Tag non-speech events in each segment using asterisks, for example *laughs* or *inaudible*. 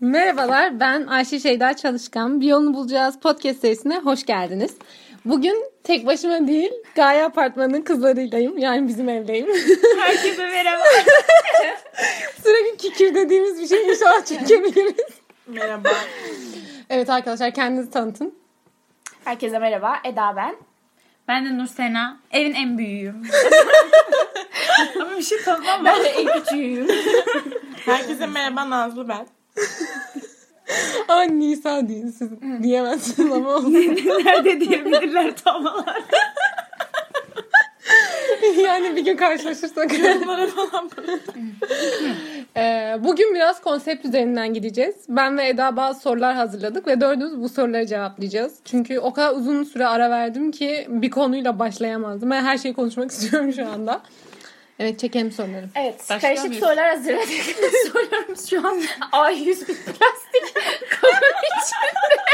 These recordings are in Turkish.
Merhabalar, ben Ayşe Şeyda Çalışkan. Bir yolunu bulacağız podcast serisine hoş geldiniz. Bugün tek başıma değil, Gaye Apartmanı'nın kızlarıylayım. Yani bizim evdeyim. Herkese merhaba. *laughs* Sürekli kikir dediğimiz bir şey inşallah çekebiliriz. Merhaba. Evet arkadaşlar kendinizi tanıtın. Herkese merhaba. Eda ben. Ben de Nur Sena. Evin en büyüğüyüm. *laughs* Ama bir şey tanımam Ben de en küçüğüyüm. Herkese merhaba Nazlı ben. *laughs* Ama Nisa değil siz diyemezsiniz ama olsun. *laughs* Nerede diyebilirler tam olarak. *laughs* yani bir gün karşılaşırsak. Ee, bugün biraz konsept üzerinden gideceğiz. Ben ve Eda bazı sorular hazırladık ve dördümüz bu soruları cevaplayacağız. Çünkü o kadar uzun süre ara verdim ki bir konuyla başlayamazdım. Ben her şeyi konuşmak *laughs* istiyorum şu anda. Evet çekelim soruları. Evet. Karışık sorular hazırladık. *laughs* Sorularımız şu an A100 bir plastik kabın içinde.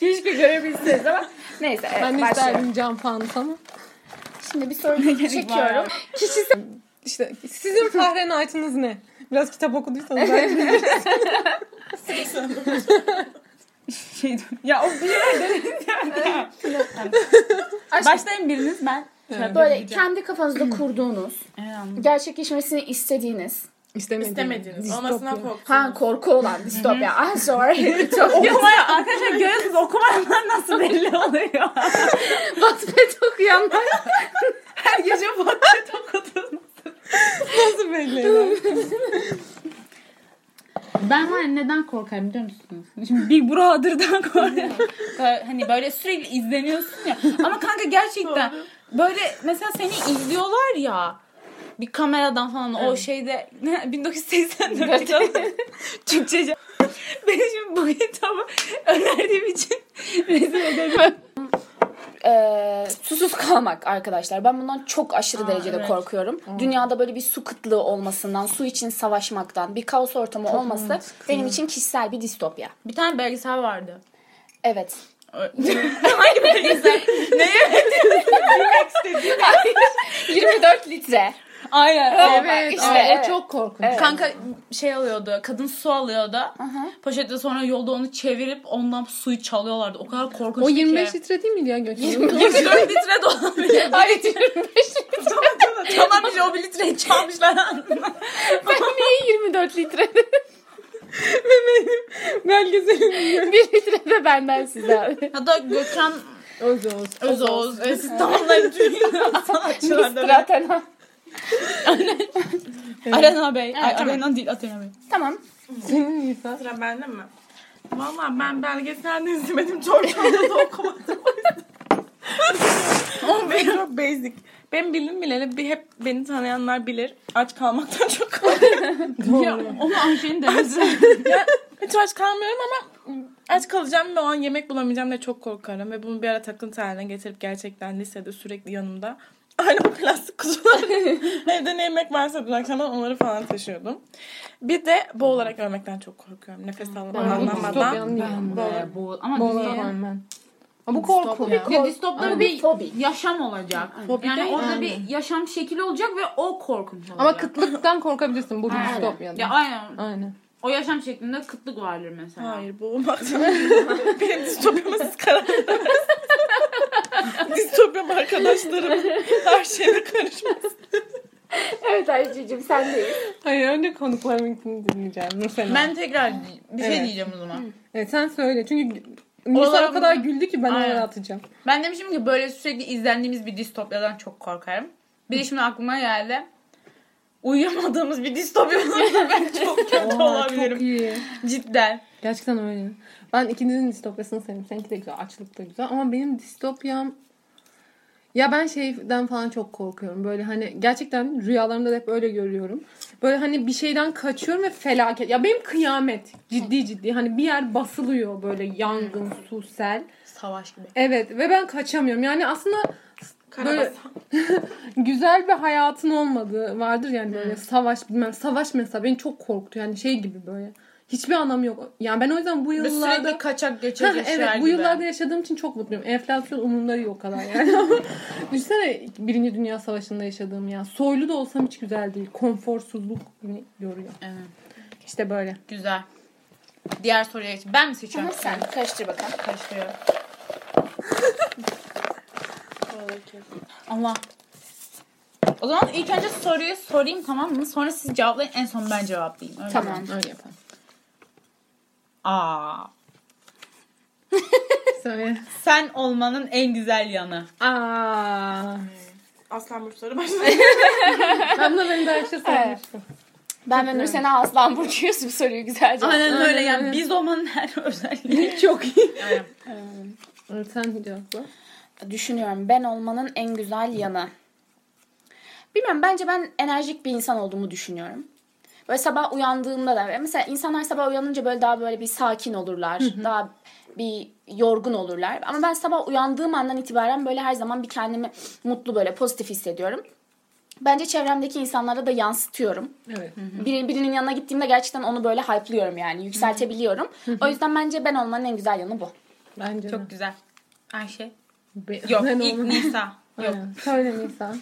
Keşke görebilseniz ama neyse evet Ben başlayalım. isterdim cam ama. Şimdi bir soru çekiyorum. Kişisel... İşte sizin Fahrenheit'ınız ne? Biraz kitap okuduysanız belki bilirsiniz. *laughs* Şey, ya o bir yerde. Başlayın biriniz ben. Böyle kendi kafanızda *clears throat* kurduğunuz, gerçekleşmesini istediğiniz, İstemediğiniz. İstemediniz. Olmasına Distopya. korktunuz. ha korku olan distopya. Ah sorry. *laughs* *laughs* Ütopya. Okumaya arkadaşlar görüyorsunuz okumayanlar nasıl belli oluyor. *laughs* Wattpad okuyanlar. Her gece Wattpad okudum. Nasıl belli? Ben var neden korkarım biliyor musunuz? Şimdi Big Brother'dan korkarım. Hani böyle sürekli izleniyorsun ya. Ama kanka gerçekten böyle mesela seni izliyorlar ya bir kameradan falan o şeyde ne, 1984 kitabı Türkçece. Ben şimdi bu kitabı önerdiğim için rezil ederim. Ee, susuz kalmak arkadaşlar. Ben bundan çok aşırı derecede evet. korkuyorum. Dünyada böyle bir su kıtlığı olmasından, su için savaşmaktan, bir kaos ortamı olması benim için kişisel bir distopya. Bir tane belgesel vardı. Evet. *laughs* Hangi belgesel? *laughs* Neye? 24 *laughs* litre. Aynen. Evet, işte, evet. o çok korkunç. Evet. Kanka şey alıyordu. Kadın su alıyordu. Poşette sonra yolda onu çevirip ondan suyu çalıyorlardı. O kadar korkunç O ki. 25 litre değil miydi ya Gökhan? 24 litre de olabilir. *laughs* Hayır 25 litre. tamam işte o bir litreyi çalmışlar. Ben niye 24 litre? Belgeselin 1 litre de benden size abi. Hatta Gökhan Öz Oğuz. Özoğuz. e, Siz tamamlayın dünya sanatçılardan. Stratena. Arena Bey. Ay, tamam. Arena değil Athena Bey. Tamam. Senin Nisa. Sıra bende mi? Valla ben belgeselde izlemedim. George'da da okumadım. *laughs* Ama benim çok basic. Ben bildim bileli bir hep beni tanıyanlar bilir. Aç kalmaktan çok korkuyorum. Ya, onu Ayşe'nin demesi. ya, hiç aç kalmıyorum ama aç kalacağım ve o an yemek bulamayacağım diye çok korkarım. Ve bunu bir ara takıntı haline getirip gerçekten lisede sürekli yanımda Aynı bu plastik kutular. *laughs* Evde ne yemek varsa dün akşamdan onları falan taşıyordum. Bir de boğularak ölmekten çok korkuyorum. Nefes Ben distopyan değil. Böyle bu. Ama Boğularak niye? ölmem. Ama bu korku. Ya distopları bir Fobi. yaşam olacak. Fobi yani değil orada mi? bir yaşam şekli olacak ve o korkunç olacak. Ama kıtlıktan korkabilirsin bu bir Aynen. Ya aynen. Aynen. O yaşam şeklinde kıtlık vardır mesela. Hayır boğulmaktan. *laughs* Benim distopyama siz karar veremezsiniz. Distopyam arkadaşlarım. Her şeyle karışmaz. Evet Ayşe'cim sendeyiz. Hayır önce konuklarımınkini dinleyeceğim. Nursel. Ben tekrar bir şey Evet. diyeceğim o zaman. Evet sen söyle çünkü Nisa Oralar- o kadar güldü ki ben Aynen. oraya atacağım. Ben demişim ki böyle sürekli izlendiğimiz bir distopyadan çok korkarım. Bir de şimdi aklıma geldi. Uyuyamadığımız bir distopya olursa ben çok *laughs* kötü Oha, olabilirim. çok iyi. Cidden. Gerçekten öyle. Ben ikinizin distopyasını sevdim. Seninki de güzel. Açlık da güzel. Ama benim distopyam... Ya ben şeyden falan çok korkuyorum. Böyle hani gerçekten rüyalarımda da hep öyle görüyorum. Böyle hani bir şeyden kaçıyorum ve felaket. Ya benim kıyamet. Ciddi ciddi. Hani bir yer basılıyor böyle yangın, su, sel. Savaş gibi. Evet ve ben kaçamıyorum. Yani aslında böyle *laughs* güzel bir hayatın olmadığı vardır yani böyle savaş bilmem savaş mesela beni çok korktu yani şey gibi böyle Hiçbir anlamı yok. Yani ben o yüzden bu yıllarda... sürekli kaçak Ha, işler evet bu gibi. yıllarda yaşadığım için çok mutluyum. Enflasyon umurumda o kadar yani. *laughs* Düşünsene Birinci Dünya Savaşı'nda yaşadığım ya. Soylu da olsam hiç güzel değil. Konforsuzluk beni yoruyor. Evet. İşte böyle. Güzel. Diğer soruya geç. Ben mi seçiyorum? Ama sen karıştır bakalım. Karıştırıyorum. Oradaki. Allah. O zaman ilk önce soruyu sorayım tamam mı? Sonra siz cevaplayın. En son ben cevaplayayım. Öyle Tamam mi? öyle yapalım. Aa. *laughs* Söyle. Sen olmanın en güzel yanı. Aa. Aslan burçları başladı. *laughs* Ben buna benim de işte sormuştum. Ben ve Nur Sena Aslan Burcu'yuz. Bu soruyu güzel cevap. Aynen öyle yani biz olmanın her *laughs* özelliği çok iyi. Aynen. Sen cevapla. Düşünüyorum. Ben olmanın en güzel yanı. Bilmiyorum. Bence ben enerjik bir insan olduğumu düşünüyorum. Böyle sabah uyandığımda da mesela insanlar sabah uyanınca böyle daha böyle bir sakin olurlar. Daha bir yorgun olurlar. Ama ben sabah uyandığım andan itibaren böyle her zaman bir kendimi mutlu böyle pozitif hissediyorum. Bence çevremdeki insanlara da yansıtıyorum. Evet. Biri, birinin yanına gittiğimde gerçekten onu böyle hype'lıyorum yani. Yükseltebiliyorum. O yüzden bence ben olmanın en güzel yanı bu. Bence de. Çok güzel. Ayşe. Be- Yok Ben ilk. Nisa. Yok. Aynen. Söyle Nisa.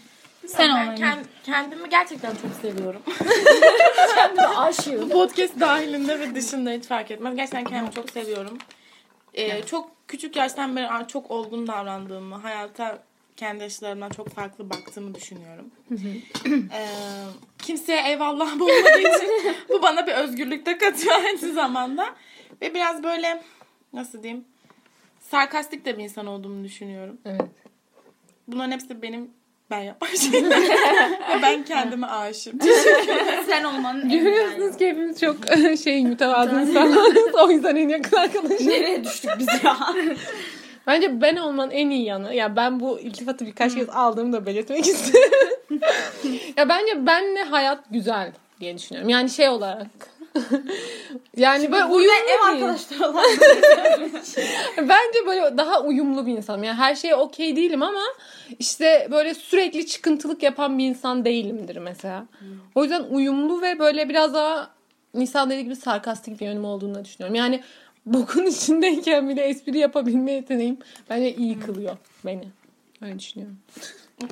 Sen ben kend- kendimi gerçekten çok seviyorum. *laughs* Aşığım. Bu podcast dahilinde ve dışında hiç fark etmez. Gerçekten kendimi çok seviyorum. Ee, çok küçük yaştan beri çok olgun davrandığımı, hayata kendi yaşlarımdan çok farklı baktığımı düşünüyorum. *clears throat* Ee, kimseye eyvallah bulmadığı için bu bana bir özgürlük de katıyor aynı zamanda. Ve biraz böyle nasıl diyeyim sarkastik de bir insan olduğumu düşünüyorum. Evet. Bunların hepsi benim ben yapan şeyler. *laughs* Ben kendime aşığım. *laughs* Sen olmanın en Görüyorsunuz ki hepimiz çok *laughs* şey mütevazı insanlarız. O yüzden en yakın arkadaşım. Nereye düştük biz ya? Bence ben olmanın en iyi yanı. Ya ben bu iltifatı birkaç kez aldığımı da belirtmek istiyorum. ya bence benle hayat güzel diye düşünüyorum. Yani şey olarak. Yani böyle uyumlu ev arkadaşları olan. *laughs* Bence böyle daha uyumlu bir insanım. Yani her şeye okey değilim ama işte böyle sürekli çıkıntılık yapan bir insan değilimdir mesela. O yüzden uyumlu ve böyle biraz daha Nisan dediği gibi sarkastik bir yönüm olduğunu düşünüyorum. Yani bokun *laughs* içindeyken bile espri yapabilme yeteneğim bence iyi kılıyor beni. Öyle düşünüyorum.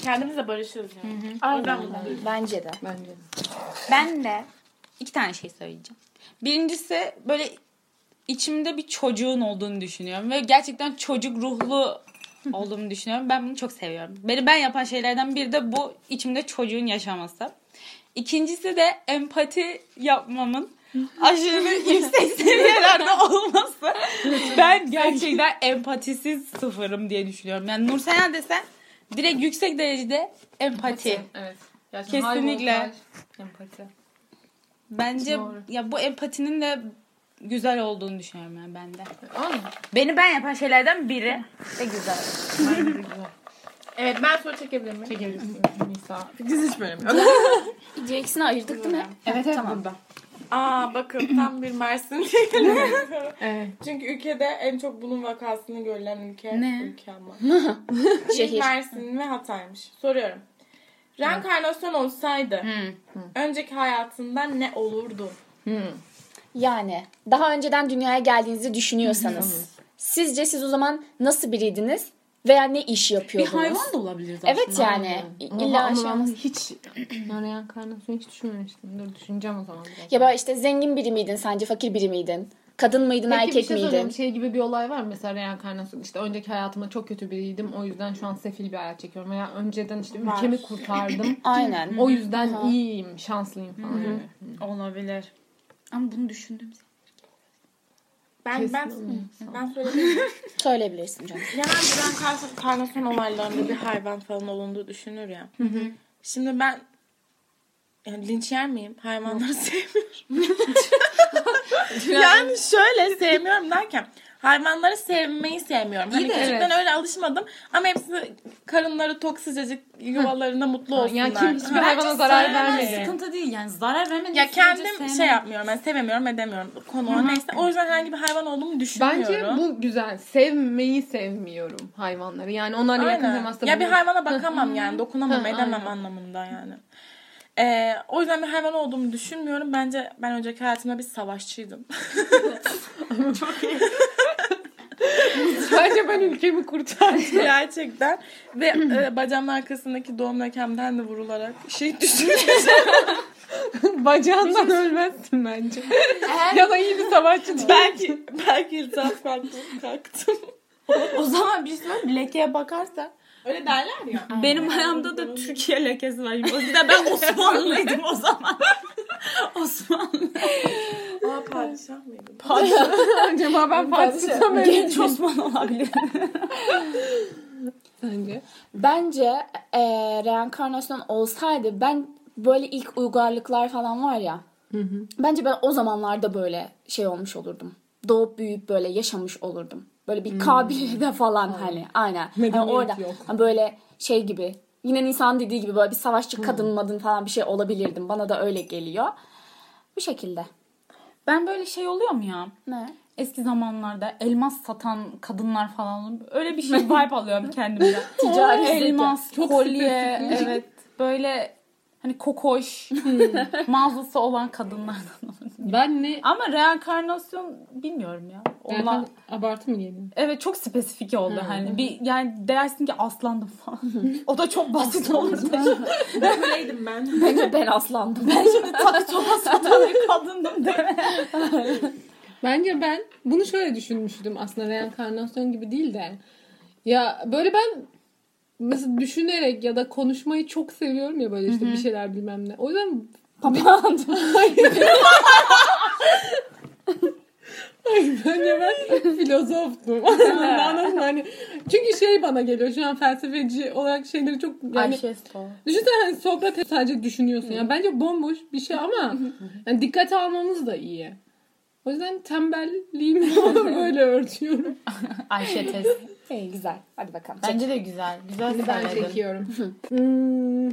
Kendimizle barışırız yani. Aynen. mutluyum. Bence de. Bence de. Ben de iki tane şey söyleyeceğim. Birincisi böyle içimde bir çocuğun olduğunu düşünüyorum. Ve gerçekten çocuk ruhlu olduğumu düşünüyorum. Ben bunu çok seviyorum. Beni ben yapan şeylerden biri de bu içimde çocuğun yaşaması. İkincisi de empati yapmamın aşırı *laughs* yüksek seviyelerde olması. Ben gerçekten empatisiz sıfırım diye düşünüyorum. Yani Nursena desen direkt yüksek derecede empati. Evet. Kesinlikle. Empati. Bence Doğru. ya bu empatinin de güzel olduğunu düşünüyorum yani ben de. Ama Beni ben yapan şeylerden biri ve güzel. bence de güzel. Evet ben soru çekebilir miyim? Çekebilirsin Nisa. Biz hiç bölüm yok. İkisini ayırdık değil mi? Evet evet burada. Aa bakın tam bir Mersin. *laughs* Evet. Çünkü ülkede en çok bunun vakasını görülen ülke. Ne? Ülke ama. *laughs* Şehir. Mersin ve Hatay'mış. Soruyorum. Reenkarnasyon olsaydı Hmm. önceki hayatında ne olurdu? Yani daha önceden dünyaya geldiğinizi düşünüyorsanız sizce siz o zaman nasıl biriydiniz veya ne iş Bir yapıyordunuz? hayvan da olabiliriz aslında. Evet yani Oha, illa ama şey ben olmaz. hiç *clears throat* yani reenkarnasyonu hiç düşünmemiştim. Dur düşüneceğim o zaman biraz. Ya böyle işte zengin biri miydin sence fakir biri miydin? Kadın mıydın Peki bir erkek şey miydin? Şey gibi bir olay var mı? Mesela reenkarnasyon. İşte önceki hayatımda çok kötü biriydim. O yüzden şu an sefil bir hayat çekiyorum. Veya önceden işte Var. ülkemi kurtardım. *clears throat* Aynen. o yüzden Aha. iyiyim, şanslıyım falan. Olabilir. Ama bunu düşündüm. Ben Kesin ben olmaz. ben söyledim. Söyleyebilirsin canım. Genelde reenkarnasyon olaylarında bir hayvan falan olunduğu düşünür ya. Şimdi ben yani linç yer miyim? Hayvanları *laughs* sevmiyorum. *laughs* *laughs* yani şöyle sevmiyorum derken hayvanları sevmeyi sevmiyorum. Hani de küçükten evet. öyle alışmadım ama hepsi karınları tok sıcacık yuvalarında mutlu olsunlar. Yani kim hiçbir Ha. hayvana zarar vermedi. sıkıntı değil yani zarar vermediğin Ya kendim sevmem. şey yapmıyorum. Ben sevemiyorum, edemiyorum. Konu o neyse. O yüzden herhangi bir hayvan olduğumu düşünmüyorum. Bence bu güzel. Sevmeyi sevmiyorum hayvanları. Yani onlarla yakın Aynen. temasta Ya bir hayvana bakamam yani. Dokunamam, edemem anlamında yani. Ee, o yüzden bir hayvan olduğumu düşünmüyorum. Bence ben önceki hayatımda bir savaşçıydım. *laughs* *laughs* Bence ben ülkemi kurtardım. Gerçekten. Ve e, bacağımın arkasındaki doğum lekemden de vurularak *laughs* şehit düştüm. Bacağından ölmezsin bence. ya da iyi bir savaşçı değil. belki belki iltihap kalktım. kalktım. O zaman bir şey söyleyeyim, lekeye bakarsan Öyle derler ya. benim ayağımda da Türkiye lekesi var. O yüzden ben Osmanlıydım o zaman. *laughs* Osmanlı. Aa padişah mıydı? *laughs* Acaba ben mı? Genç Osman olabilir. *laughs* Sence? Bence e, reenkarnasyon olsaydı ben böyle ilk uygarlıklar falan var ya. Bence ben o zamanlarda böyle şey olmuş olurdum. Doğup büyüyüp böyle yaşamış olurdum. Böyle bir kabilede *laughs* falan hani aynen. Medeniyet orada yok. hani böyle şey gibi yine insan dediği gibi böyle bir savaşçı kadın madın falan bir şey olabilirdim. Bana da öyle geliyor. Bu şekilde. Ben böyle şey oluyor mu ya? Ne? Eski zamanlarda elmas satan kadınlar falan öyle bir *laughs* şey vibe alıyorum kendimden. Ticari elmas, kolye, evet böyle hani kokoş mağazası olan kadınlardan. Ben ne? Ama reenkarnasyon bilmiyorum ya. Onlar, abartı mı geliyor? evet çok spesifik oldu hani. Bir yani dersin ki aslandım falan. o da çok basit olurdu. Böyleydim ben. *laughs* Bence ben aslandım. ben şimdi takı toka satan bir kadındım deme. Bence ben bunu şöyle düşünmüştüm aslında reenkarnasyon gibi değil de. Ya böyle ben mesela düşünerek ya da konuşmayı çok seviyorum ya böyle işte bir şeyler bilmem ne. O yüzden Papağan. *laughs* Bence ben filozoftum. *laughs* Anladın? Hani, çünkü şey bana geliyor şu an felsefeci olarak şeyleri çok yani Ayşe. Düşünsene hani Sokrates sadece düşünüyorsun. Yani bence bomboş bir şey ama yani dikkate almamız da iyi. O yüzden tembelliğimi *laughs* böyle örtüyorum. Ayşe Tez. İyi güzel. Hadi bakalım. Bence de güzel. Güzel Ben söyledin. çekiyorum. Hmm,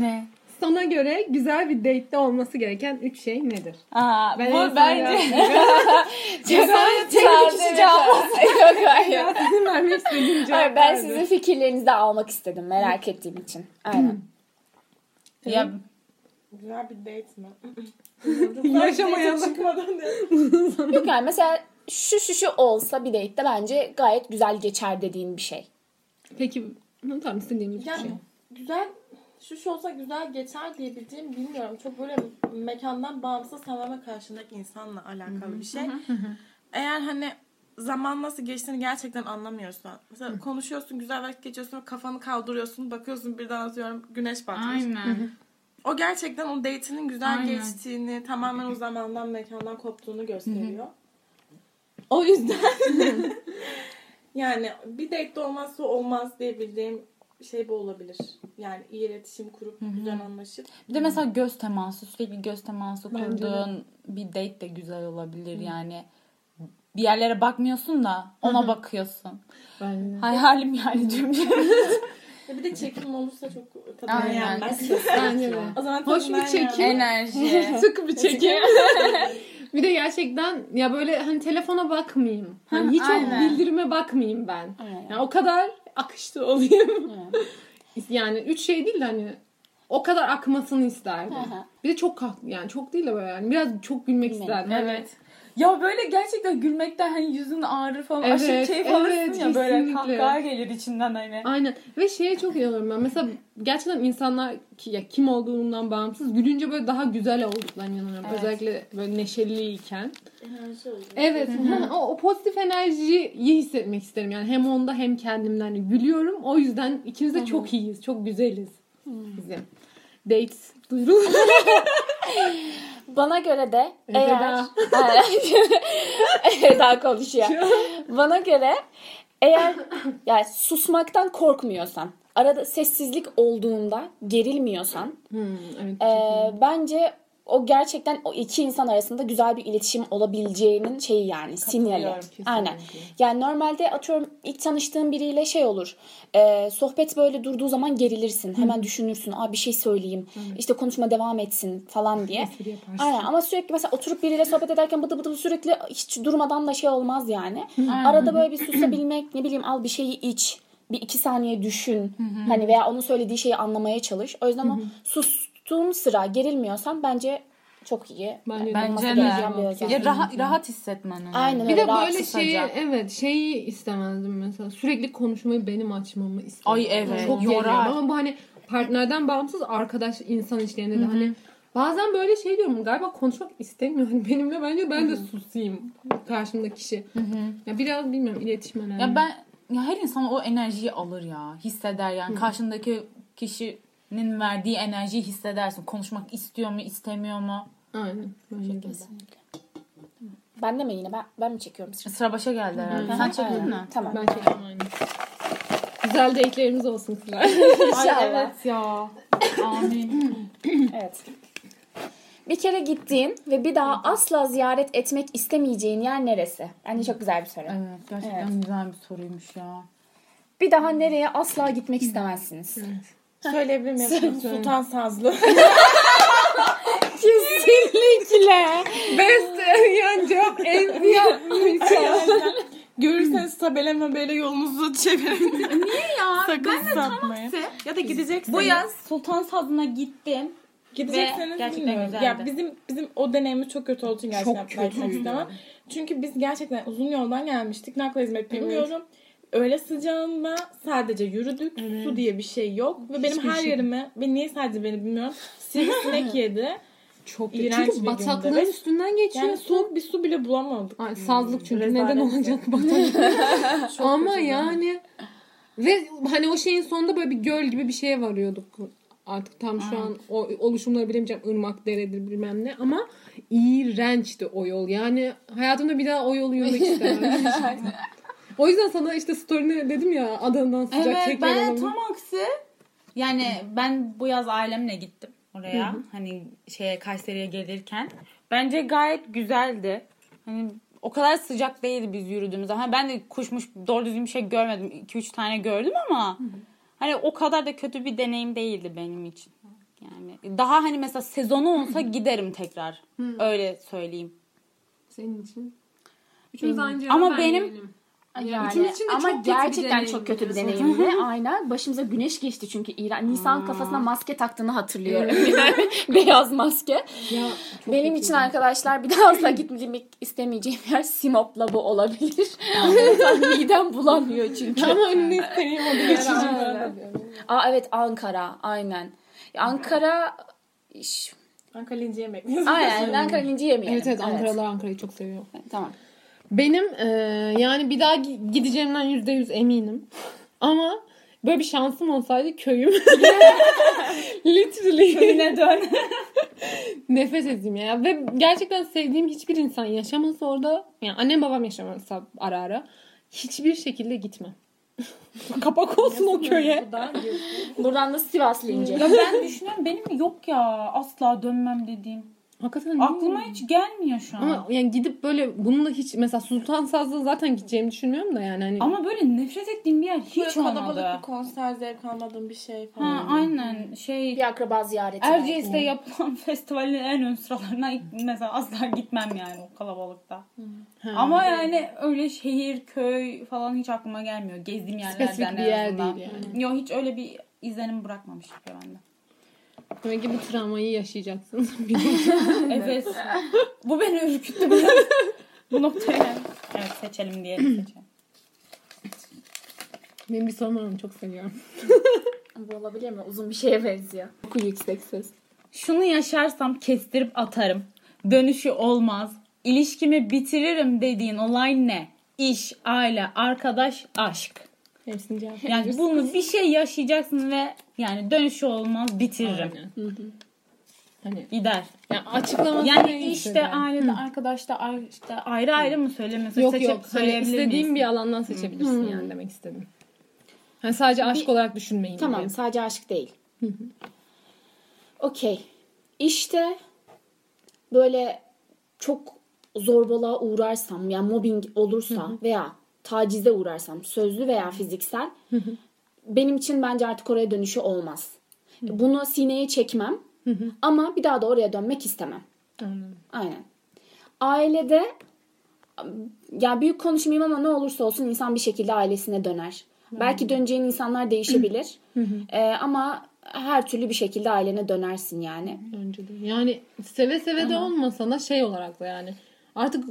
Ne? sana göre güzel bir date'de olması gereken üç şey nedir? Aa, Ben en bu son bence. *laughs* *laughs* Cesaret tek bir kişi cevap *laughs* Yok hayır. Ya sizin vermek istediğim Hayır, cevap ben sizin fikirlerinizi de almak istedim merak ettiğim için. Aynen. ya Güzel bir date mi? Yaşamayalım. Çıkmadan. Yok yani mesela şu şu şu olsa bir date'de bence gayet güzel geçer dediğin bir şey. Peki hı, tamam istediğimiz bir Yani şey. güzel şu şu olsa güzel geçer diye bildiğim bilmiyorum. Çok böyle mekandan bağımsız tamamen karşındaki insanla alakalı bir şey. Eğer hani zaman nasıl geçtiğini gerçekten anlamıyorsan. Mesela konuşuyorsun, güzel vakit geçiyorsun, kafanı kaldırıyorsun, bakıyorsun birden atıyorum güneş batmış. aynen. O gerçekten o date'inin güzel Aynen. geçtiğini, tamamen o zamandan mekandan koptuğunu gösteriyor. O yüzden *laughs* yani bir date'de olmazsa olmaz diye bildiğim şey bu olabilir. Yani iyi iletişim kurup güzel anlaşıp. Bir de mesela göz teması, sürekli göz teması Bence de. kurduğun bir date de güzel olabilir yani. Bir yerlere bakmıyorsun da ona bakıyorsun. Ben Hayalim yani cümle. *laughs* Ya bir de çekim olursa çok tadına Aynen. yenmez. Bence de. o zaman Hoş bir çekim. yenmez. Enerji. Sıkı bir çekim. *laughs* bir de gerçekten ya böyle hani telefona bakmayayım. Hani hiç aynen. o bildirime bakmayayım ben. Aynen. Yani o kadar akışta olayım. *laughs* yani üç şey değil de hani o kadar akmasını isterdim. Bir de çok kalk yani çok değil de böyle yani biraz çok gülmek Bilmiyorum. isterdim. Hani evet. Ya böyle gerçekten gülmekten hani yüzün ağrır falan. Evet, Aşırı keyif evet, alırsın ya böyle kahkaha gelir içinden hani. Aynen. Ve şeye çok inanıyorum ben. Mesela gerçekten insanlar ki, ya kim olduğundan bağımsız gülünce böyle daha güzel olduklarına inanıyorum. Evet. Özellikle böyle neşeliyken. Enerji oluyor. Evet. *laughs* o, o pozitif enerjiyi hissetmek isterim. Yani hem onda hem kendimden Hani gülüyorum. O yüzden ikimiz de çok iyiyiz. Çok güzeliz. Bizim. Dates duyurulur. *laughs* Bana göre de eğer Eda *laughs* konuşuyor. *laughs* Bana göre eğer yani susmaktan korkmuyorsan, arada sessizlik olduğunda gerilmiyorsan, Hmm, evet. e, bence o gerçekten o iki insan arasında güzel bir iletişim olabileceğinin şeyi yani sinyali. kesinlikle. Aynen. Yani normalde atıyorum ilk tanıştığın biriyle şey olur. e, sohbet böyle durduğu zaman gerilirsin. Hemen düşünürsün. Aa bir şey söyleyeyim. İşte konuşma devam etsin falan diye. Aynen ama sürekli mesela oturup biriyle sohbet ederken bıdı bıdı sürekli hiç durmadan da şey olmaz yani. Arada böyle bir susabilmek ne bileyim al bir şeyi iç. Bir iki saniye düşün. Hani veya onun söylediği şeyi anlamaya çalış. O yüzden o sus konuştuğum sıra gerilmiyorsam bence çok iyi. Bence Bence bir de. özellik. Ya rahat, rahat hissetmen önemli. Aynen Bir öyle. de böyle şeyi evet şeyi istemezdim mesela. Sürekli konuşmayı benim açmamı istemezdim. Ay evet, Çok yorar. Ama bu hani partnerden bağımsız arkadaş insan ilişkilerinde de hani bazen böyle şey diyorum galiba konuşmak istemiyor. *laughs* Hani benimle bence ben de susayım karşımdaki kişi. Ya biraz bilmiyorum iletişim önemli. Ya ben ya her insan o enerjiyi alır ya. Hisseder yani. Karşındaki kişinin verdiği enerjiyi hissedersin. Konuşmak istiyor mu, istemiyor mu? Aynen. Bence de. Ben de mi yine? Ben, ben mi çekiyorum? Sıra başa geldi herhalde. Sen çektin Aynen. mi? Tamam. Ben çektim aynı. Güzel date'lerimiz olsun kızlar. *laughs* Ay evet ya. Amin. Evet. Bir kere gittiğin ve bir daha asla ziyaret etmek istemeyeceğin yer neresi? Bence çok güzel bir soru. Evet gerçekten Evet. güzel bir soruymuş ya. Bir daha nereye asla gitmek istemezsiniz? *laughs* Söyleyebilir miyim? Sultan Sazlı. *laughs* Kesinlikle. Best yani cevap en yapmış. *laughs* Görürseniz tabela böyle yolunuzu çevirin. Niye ya? Sakın sapmayın. Ya da gideceksiniz. Bu yaz Sultan Sazlı'na gittim. Gidecekseniz Ve gerçekten bilmiyorum. güzeldi. Ya bizim bizim o deneyimimiz çok kötü olduğu için gerçekten Çok kötüydü. Çünkü biz gerçekten uzun yoldan gelmiştik. Nakla hizmet bilmiyorum. Öyle sıcağında sadece yürüdük. Su diye bir şey yok. Ve benim Hiçbir her şey. yerime ve niye sadece beni bilmiyorum. Sivrisinek *laughs* yedi. Çok İğrenç Çünkü bir gündü. bataklığın Ve- üstünden geçiyor. Yani soğuk bir su bile bulamadık. Ay, sazlık çünkü Rezalet neden olacak *laughs* bataklık. Ama kötüydü. yani ve hani o şeyin sonunda böyle bir göl gibi bir şeye varıyorduk. Artık tam şu an o oluşumları bilemeyeceğim. ırmak deredir bilmem ne ama iğrençti o yol. Yani hayatımda bir daha o yolu yürümek istemem. *laughs* o yüzden sana işte story'ne dedim ya Adana'dan sıcak Evet çekmeyen ben de tam aksi. Yani ben bu yaz ailemle gittim oraya. Hani şeye Kayseri'ye gelirken. Bence gayet güzeldi. Hani o kadar sıcak değildi biz yürüdüğümüzde. Hani ben de kuşmuş doğru düzgün bir şey görmedim. 2-3 tane gördüm ama hani o kadar da kötü bir deneyim değildi benim için. Yani daha hani mesela sezonu olsa giderim tekrar. Öyle söyleyeyim. Senin için. Üçümüz aynı Ama benim- vermeyelim. Yani, üçümüz için ama çok gerçekten çok kötü bir deneyimdi. Aynen. Başımıza güneş geçti çünkü İran. Nisan kafasına maske taktığını hatırlıyorum. *laughs* Beyaz maske. Ya, Benim için arkadaşlar bir daha asla gitmek istemeyeceğim yer Simop'la bu olabilir. *laughs* Midem bulanmıyor çünkü. Ama önünde istediğim o. Aa evet Ankara aynen. Ankara Ankara linci yemek. aynen Ankara linci yemeyelim. Evet evet Ankaralılar Ankara'yı çok seviyor. Tamam. Benim e, yani bir daha gi- gideceğimden yüzde yüz eminim. Ama böyle bir şansım olsaydı köyüm. *laughs* Literally. Köyüne dön. *laughs* Nefes edeyim ya. Ve gerçekten sevdiğim hiçbir insan yaşamasa orada. Yani annem babam yaşamasa ara ara. Hiçbir şekilde gitmem. *laughs* Kapak olsun o köye. Buradan da Sivas linci. ya ben düşünüyorum benim yok ya asla dönmem dediğim. Hakikaten Aklıma hiç gelmiyor şu an. Ama, Ama yani gidip böyle bununla hiç mesela Sultan Saz'da zaten gideceğimi düşünmüyorum da yani hani böyle nefret ettiğim bir yer hiç Hiç kalabalık olmadı. bir konser zevk almadığım bir şey falan. Ha aynen şey Bir akraba ziyareti. Erciyes'te yapılan *laughs* festivalin en ön sıralarına mesela asla gitmem yani o kalabalıkta. Ha. Ama yani öyle şehir, köy falan hiç aklıma gelmiyor. Gezdiğim yerlerden Spesifik bir yer değil yani. Yok hiç öyle bir izlenim bırakmamış bende. Demek ki bu travmayı yaşayacaksın. *laughs* Evet. Bu beni ürküttü biraz. Bu noktaya. Evet seçelim diye *clears throat* seçelim. Benim bir sorum var onu çok seviyorum. Bu olabilir mi? Uzun bir şeye benziyor. Oku yüksek ses. Şunu yaşarsam kestirip atarım. Dönüşü olmaz. İlişkimi bitiririm dediğin olay ne? İş, aile, arkadaş, aşk. Hepsini cevap Yani bunu bir şey yaşayacaksın ve yani dönüşü olmaz bitiririm. Aynen. Hani Gider. yani açıklaması Yani işte de. ailede, arkadaşta ayrı, işte ayrı ayrı mı söylemesi? Yok seçip yok. Hani söyleyebilir istediğin miyiz? bir alandan seçebilirsin yani demek istedim. Hani sadece aşk olarak düşünmeyin. Tamam diye. sadece aşk değil. Okey. İşte böyle çok zorbalığa uğrarsam yani mobbing olursa veya tacize uğrarsam sözlü veya fiziksel benim için bence artık oraya dönüşü olmaz. Bunu sineye çekmem ama bir daha da oraya dönmek istemem. Aynen. Ailede ya büyük konuşmayayım ama ne olursa olsun insan bir şekilde ailesine döner. Belki döneceğin insanlar değişebilir. *clears throat* Ee, ama her türlü bir şekilde ailene dönersin yani. Bence de. Yani seve seve de olmasa da şey olarak da yani artık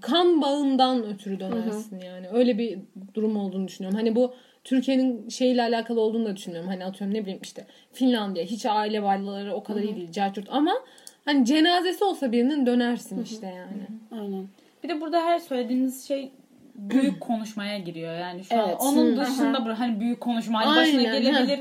kan bağından ötürü dönersin yani. Öyle bir durum olduğunu düşünüyorum. Hani bu Türkiye'nin şeyle alakalı olduğunu da düşünüyorum. Hani atıyorum ne bileyim işte Finlandiya hiç aile varlıkları o kadar iyi değil. Cercurt ama hani cenazesi olsa birinin dönersin işte yani. Aynen. Bir de burada her söylediğiniz şey büyük *clears throat* konuşmaya giriyor yani şu Evet. an onun dışında böyle hani büyük konuşma hani başına gelebilir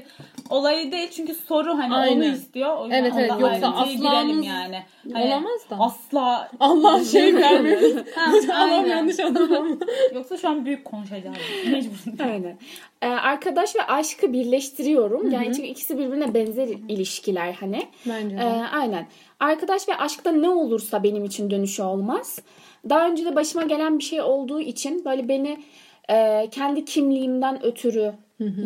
olayı değil çünkü soru hani onu Aynen. istiyor o yüzden Evet, evet. Yoksa girelim yani Hani olamaz da. asla Allah şey vermiyor. *laughs* Allah'ım yanlış anlamam. *laughs* yoksa şu an büyük konuşacağız mecbur Aynen. Ee, arkadaş ve aşkı birleştiriyorum. Yani çünkü ikisi birbirine benzer ilişkiler hani. Bence de. Ee, aynen. Arkadaş ve aşkta ne olursa benim için dönüşü olmaz. Daha önce de başıma gelen bir şey olduğu için böyle beni e, kendi kimliğimden ötürü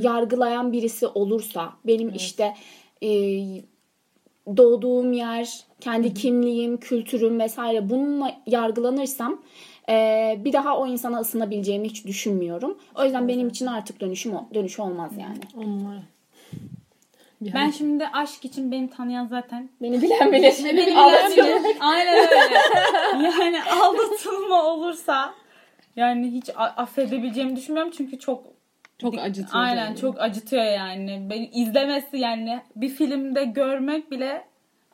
yargılayan birisi olursa benim işte e, doğduğum yer, kendi kimliğim, kültürüm vesaire bununla yargılanırsam e, bir daha o insana ısınabileceğimi hiç düşünmüyorum. O yüzden benim için artık dönüşüm dönüş olmaz yani. Onlar. Bir ben şimdi aşk için beni tanıyan zaten Beni bilen bilir. beni bilen bilir. Aynen öyle. Yani aldatılma olursa yani hiç affedebileceğimi düşünmüyorum çünkü çok Çok acıtıyor Aynen yani. çok acıtıyor yani. Beni izlemesi yani bir filmde görmek bile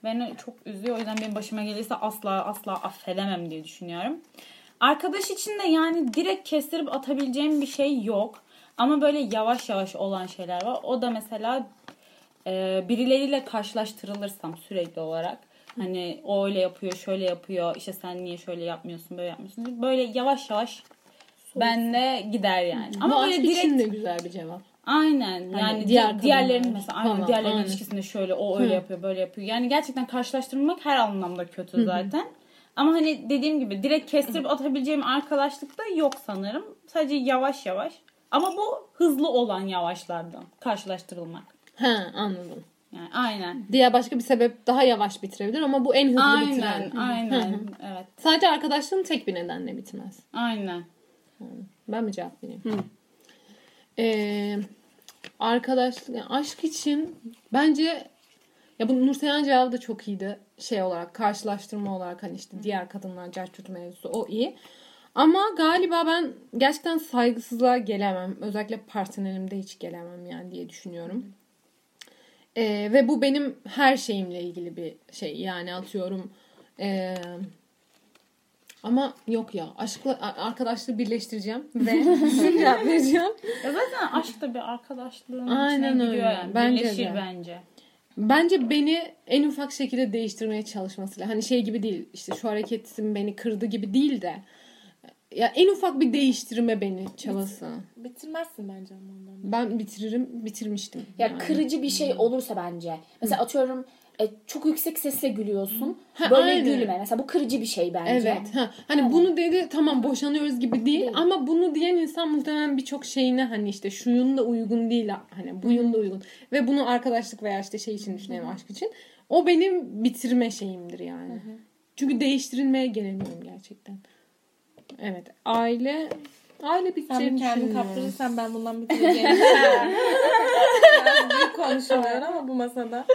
beni çok üzüyor. O yüzden benim başıma gelirse asla asla affedemem diye düşünüyorum. Arkadaş için de yani direkt kestirip atabileceğim bir şey yok. Ama böyle yavaş yavaş olan şeyler var. O da mesela e, birileriyle karşılaştırılırsam sürekli olarak hani o öyle yapıyor, şöyle yapıyor. işte sen niye şöyle yapmıyorsun, böyle yapmıyorsun. Böyle yavaş yavaş benle gider yani. Ama böyle direkt için de güzel bir cevap. Aynen. Yani Hani diğer diğer diğerlerinin mesela aynen falan, diğerlerinin aynen. ilişkisinde şöyle o öyle yapıyor, böyle yapıyor. Yani gerçekten karşılaştırmak her anlamda kötü zaten. Ama hani dediğim gibi direkt kestirip atabileceğim arkadaşlık da yok sanırım. Sadece yavaş yavaş. Ama bu hızlı olan yavaşlardan karşılaştırılmak. He anladım. Yani aynen. Diğer başka bir sebep daha yavaş bitirebilir ama bu en hızlı Aynen, bitiren. aynen. Evet. Sadece arkadaşlığın tek bir nedenle bitmez. Aynen. Ben mi cevap vereyim? Ee, arkadaşlık, yani aşk için bence ya bu Nurseyhan cevabı da çok iyiydi. Şey olarak karşılaştırma olarak hani işte diğer kadınlar cerçut mevzusu o iyi. Ama galiba ben gerçekten saygısızlığa gelemem. Özellikle partnerimde hiç gelemem yani diye düşünüyorum. Ee, ve bu benim her şeyimle ilgili bir şey. Yani atıyorum ee, ama yok ya aşkla arkadaşlığı birleştireceğim ve *laughs* *laughs* cevap vereceğim. Ya zaten aşk da bir arkadaşlığın Aynen içine öyle. giriyor yani. Bence Birleşir de. bence. Bence beni en ufak şekilde değiştirmeye çalışmasıyla hani şey gibi değil işte şu hareketim beni kırdı gibi değil de ya en ufak bir değiştirme beni çabası. Bitirmezsin bence ondan. Ben bitiririm, bitirmiştim. Ya yani. kırıcı bir şey olursa bence. Mesela atıyorum e, çok yüksek sesle gülüyorsun. Ha, Böyle aynen. gülme. Mesela bu kırıcı bir şey bence. Evet. Ha, hani bunu dedi tamam boşanıyoruz gibi değil, ama bunu diyen insan muhtemelen birçok şeyine hani işte şuyun da uygun değil hani buyun da uygun ve bunu arkadaşlık veya işte şey için düşünelim aşk için. O benim bitirme şeyimdir yani. Çünkü değiştirilmeye gelemiyorum gerçekten. Evet. Aile aile Sen biteceğini bir kendini kaptırırsan ben bundan bitireceğim. Biraz büyük konuşuluyor ama bu masada.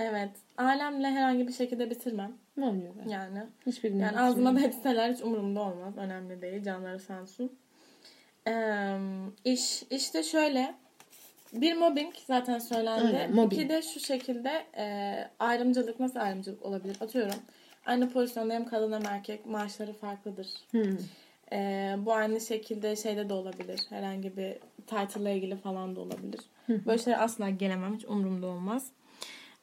Evet. Ailemle herhangi bir şekilde bitirmem. Ne oluyor? be? Yani. Hiçbirini Yani ağzıma da etseler hiç umurumda olmaz. Önemli değil. Canları sağ olsun. Ee, iş, işte şöyle. Bir mobbing zaten söylendi. Aynen, mobbing. İki de şu şekilde e, ayrımcılık nasıl ayrımcılık olabilir? Atıyorum. Aynı pozisyonda hem kadın hem erkek maaşları farklıdır. Hmm. Ee, bu aynı şekilde şeyde de olabilir. Herhangi bir title'la ilgili falan da olabilir. Böyle şeyler asla gelemem. Hiç umurumda olmaz.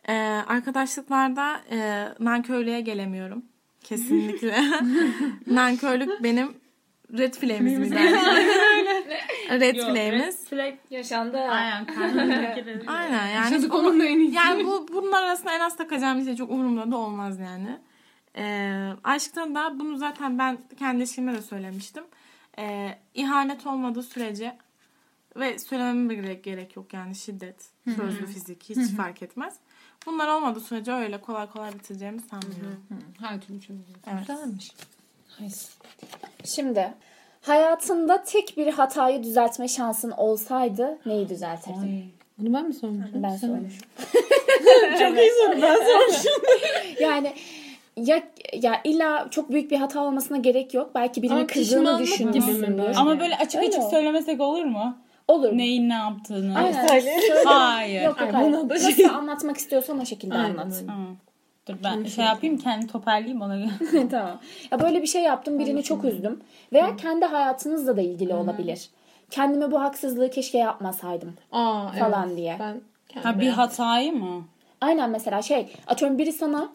Ee, arkadaşlıklarda e, nankörlüğe gelemiyorum. Kesinlikle. *laughs* Nankörlük benim red flag'imiz mi *laughs* Red flag'imiz. Yaşandı. Aynen. Aynen. *laughs* Aynen yani. Çocuk onunla en iyisi. Yani bu bunlar arasında en az takacağım bir şey çok umurumda da olmaz yani. Ee, aşkta da bunu zaten ben kendi ilişkimde de söylemiştim. Ee, ihanet olmadığı sürece ve söylememe gerek, gerek yok yani şiddet, sözlü fizik hiç fark etmez. Bunlar olmadığı sürece öyle kolay kolay bitireceğimi sanmıyorum. Her türlü çözülür. Evet. Güzelmiş. Şimdi hayatında tek bir hatayı düzeltme şansın olsaydı neyi düzeltirdin? Bunu ben mi sormuşum? Ben sormuşum. *laughs* Çok iyi soru. Ben sormuşum. *laughs* Yani ya ya illa çok büyük bir hata olmasına gerek yok. Belki birini Ama kızdığını pişmanlık gibi mi düşünmüşsündür. Ama böyle açık Öyle açık o. söylemesek olur mu? Olur. Neyin ne yaptığını. Aynen. Söyle. Hayır. Yok yok Ay, hayır. buna da Nasıl şey- anlatmak istiyorsan o şekilde Aynen anlat. Tamam. Dur ben şey yapayım kendi toparlayayım ona göre. *laughs* tamam. Ya böyle bir şey yaptım birini çok üzdüm. Veya kendi hayatınızla da ilgili olabilir. Kendime bu haksızlığı keşke yapmasaydım Aa, evet. falan diye. Ben Ha bir hatayı mı? Aynen mesela şey atıyorum biri sana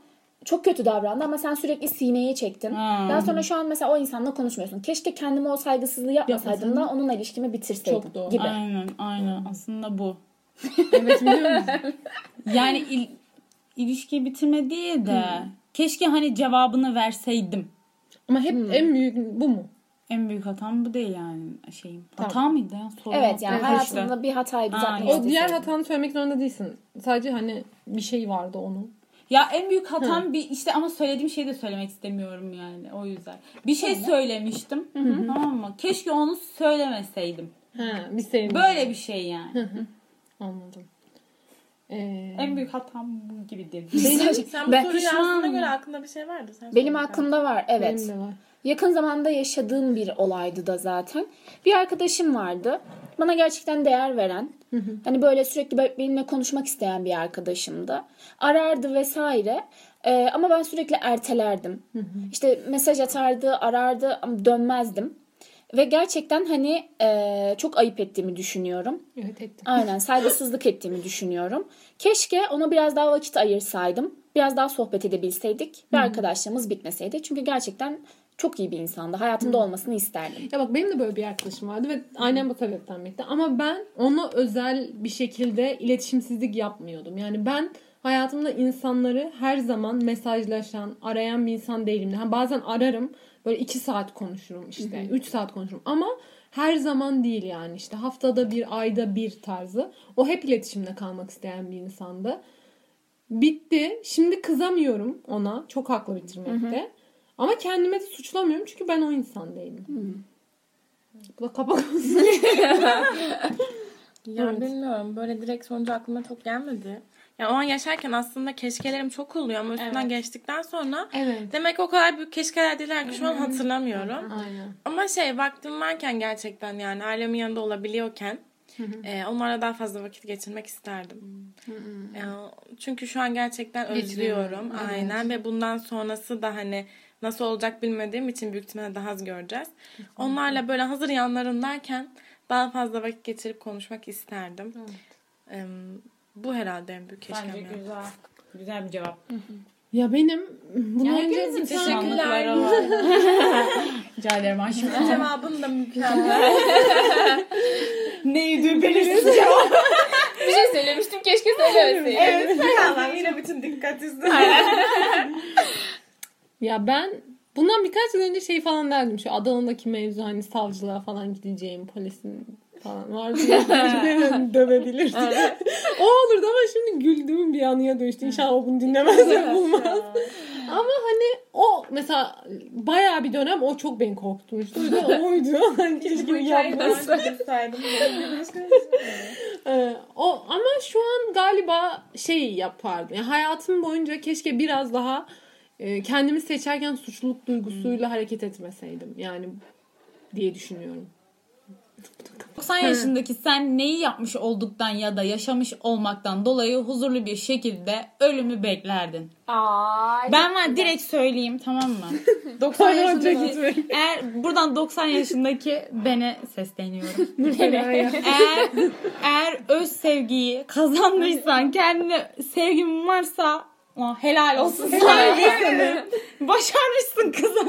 çok kötü davrandı ama sen sürekli sineye çektin. Ha. Daha sonra şu an mesela o insanla konuşmuyorsun. Keşke kendime o saygısızlığı yapmasaydım da onunla ilişkimi bitirseydim Çok doğru. gibi. Aynen aynen aslında bu. *laughs* Evet biliyor musun? *laughs* Yani il, ilişkiyi bitirme değil de keşke hani cevabını verseydim. Ama hep Hmm. en büyük bu mu? En büyük hatam bu değil yani şeyim. Tamam. Hata mıydı ya? Sorun Evet yani hayatında bir hatayı düzeltmek. O diğer hatanı söylemek zorunda değilsin. Sadece hani bir şey vardı onun. Ya en büyük hatam bir işte ama söylediğim şeyi de söylemek istemiyorum yani o yüzden. Bir şey söylemiştim. Tamam mı? Keşke onu söylemeseydim. Ha, bir senin. Böyle bir şey yani. Anladım. Ee, en büyük hatam bu gibidir. Sen bu Ben soruyu mıyım? göre aklında bir şey vardı. Sen Benim aklımda var evet. benim de var. Yakın zamanda yaşadığım bir olaydı da zaten. Bir arkadaşım vardı. Bana gerçekten değer veren. Hani böyle sürekli benimle konuşmak isteyen bir arkadaşımdı. Arardı vesaire. Ee, ama ben sürekli ertelerdim. İşte mesaj atardı, arardı ama dönmezdim. Ve gerçekten hani e, çok ayıp ettiğimi düşünüyorum. Evet ettim. Aynen saygısızlık ettiğimi düşünüyorum. Keşke ona biraz daha vakit ayırsaydım. Biraz daha sohbet edebilseydik ve arkadaşlığımız bitmeseydi. Çünkü gerçekten çok iyi bir insandı. Hayatımda olmasını isterdim. Ya bak benim de böyle bir arkadaşım vardı ve aynen bu sebepten bitti. Ama ben ona özel bir şekilde iletişimsizlik yapmıyordum. Yani ben hayatımda insanları her zaman mesajlaşan, arayan bir insan değilim. Ha, bazen ararım böyle iki saat konuşurum işte. Üç saat konuşurum ama her zaman değil yani işte haftada bir ayda bir tarzı. O hep iletişimde kalmak isteyen bir insandı. Bitti. Şimdi kızamıyorum ona. Çok haklı bitirmekte. Ama kendime de suçlamıyorum çünkü ben o insan değilim. Bu da kapak olsun. *laughs* Ya Evet. bilmiyorum. Böyle direkt sonucu aklıma çok gelmedi. Ya o an yaşarken aslında keşkelerim çok oluyor ama üstünden geçtikten sonra Evet. demek o kadar büyük keşkeler değiller ki şu an hatırlamıyorum. Aynen. Ama şey vaktim varken gerçekten yani ailemin yanında olabiliyorken e, onlarla daha fazla vakit geçirmek isterdim. Ya, çünkü şu an gerçekten özlüyorum. evet. Aynen ve bundan sonrası da hani nasıl olacak bilmediğim için büyük ihtimalle daha az göreceğiz. Onlarla böyle hazır yanlarındayken daha fazla vakit geçirip konuşmak isterdim. Em, bu herhalde en büyük keşkem. Bence yani. güzel. Güzel bir cevap. Ya benim bunu önce Herkesin bir teşekkürler. *laughs* Rica ederim aşkım. Cevabın da mükemmel. Neydi *laughs* belirsiz Bir şey söylemiştim keşke söylemeseydim. evet. Tamam yine bütün dikkat istedim. *laughs* Ya ben bundan birkaç yıl önce şey falan derdim. Şu Adana'daki mevzu hani savcılığa falan gideceğim polisin falan vardı dövebilir diye. *laughs* o olurdu ama şimdi güldüğüm bir anıya dönüştü. İnşallah o bunu dinlemez ve bulmaz. Ama hani o mesela bayağı bir dönem o çok beni korkutmuştu. O yüzden oydu. *laughs* Hani keşke yapmasaydım. *laughs* Ee, o ama şu an galiba şey yapardım. Yani hayatım boyunca keşke biraz daha kendimi seçerken suçluluk duygusuyla hareket etmeseydim. Yani diye düşünüyorum. 90 yaşındaki sen neyi yapmış olduktan ya da yaşamış olmaktan dolayı huzurlu bir şekilde ölümü beklerdin. Ay. Ben var direkt söyleyeyim tamam mı? *laughs* 90 Hayvanca yaşındaki eğer buradan 90 yaşındaki bene sesleniyorum. *laughs* Eğer eğer öz sevgiyi kazandıysan *laughs* kendine sevgin varsa aa, helal olsun sana. *laughs* Başarmışsın kızım.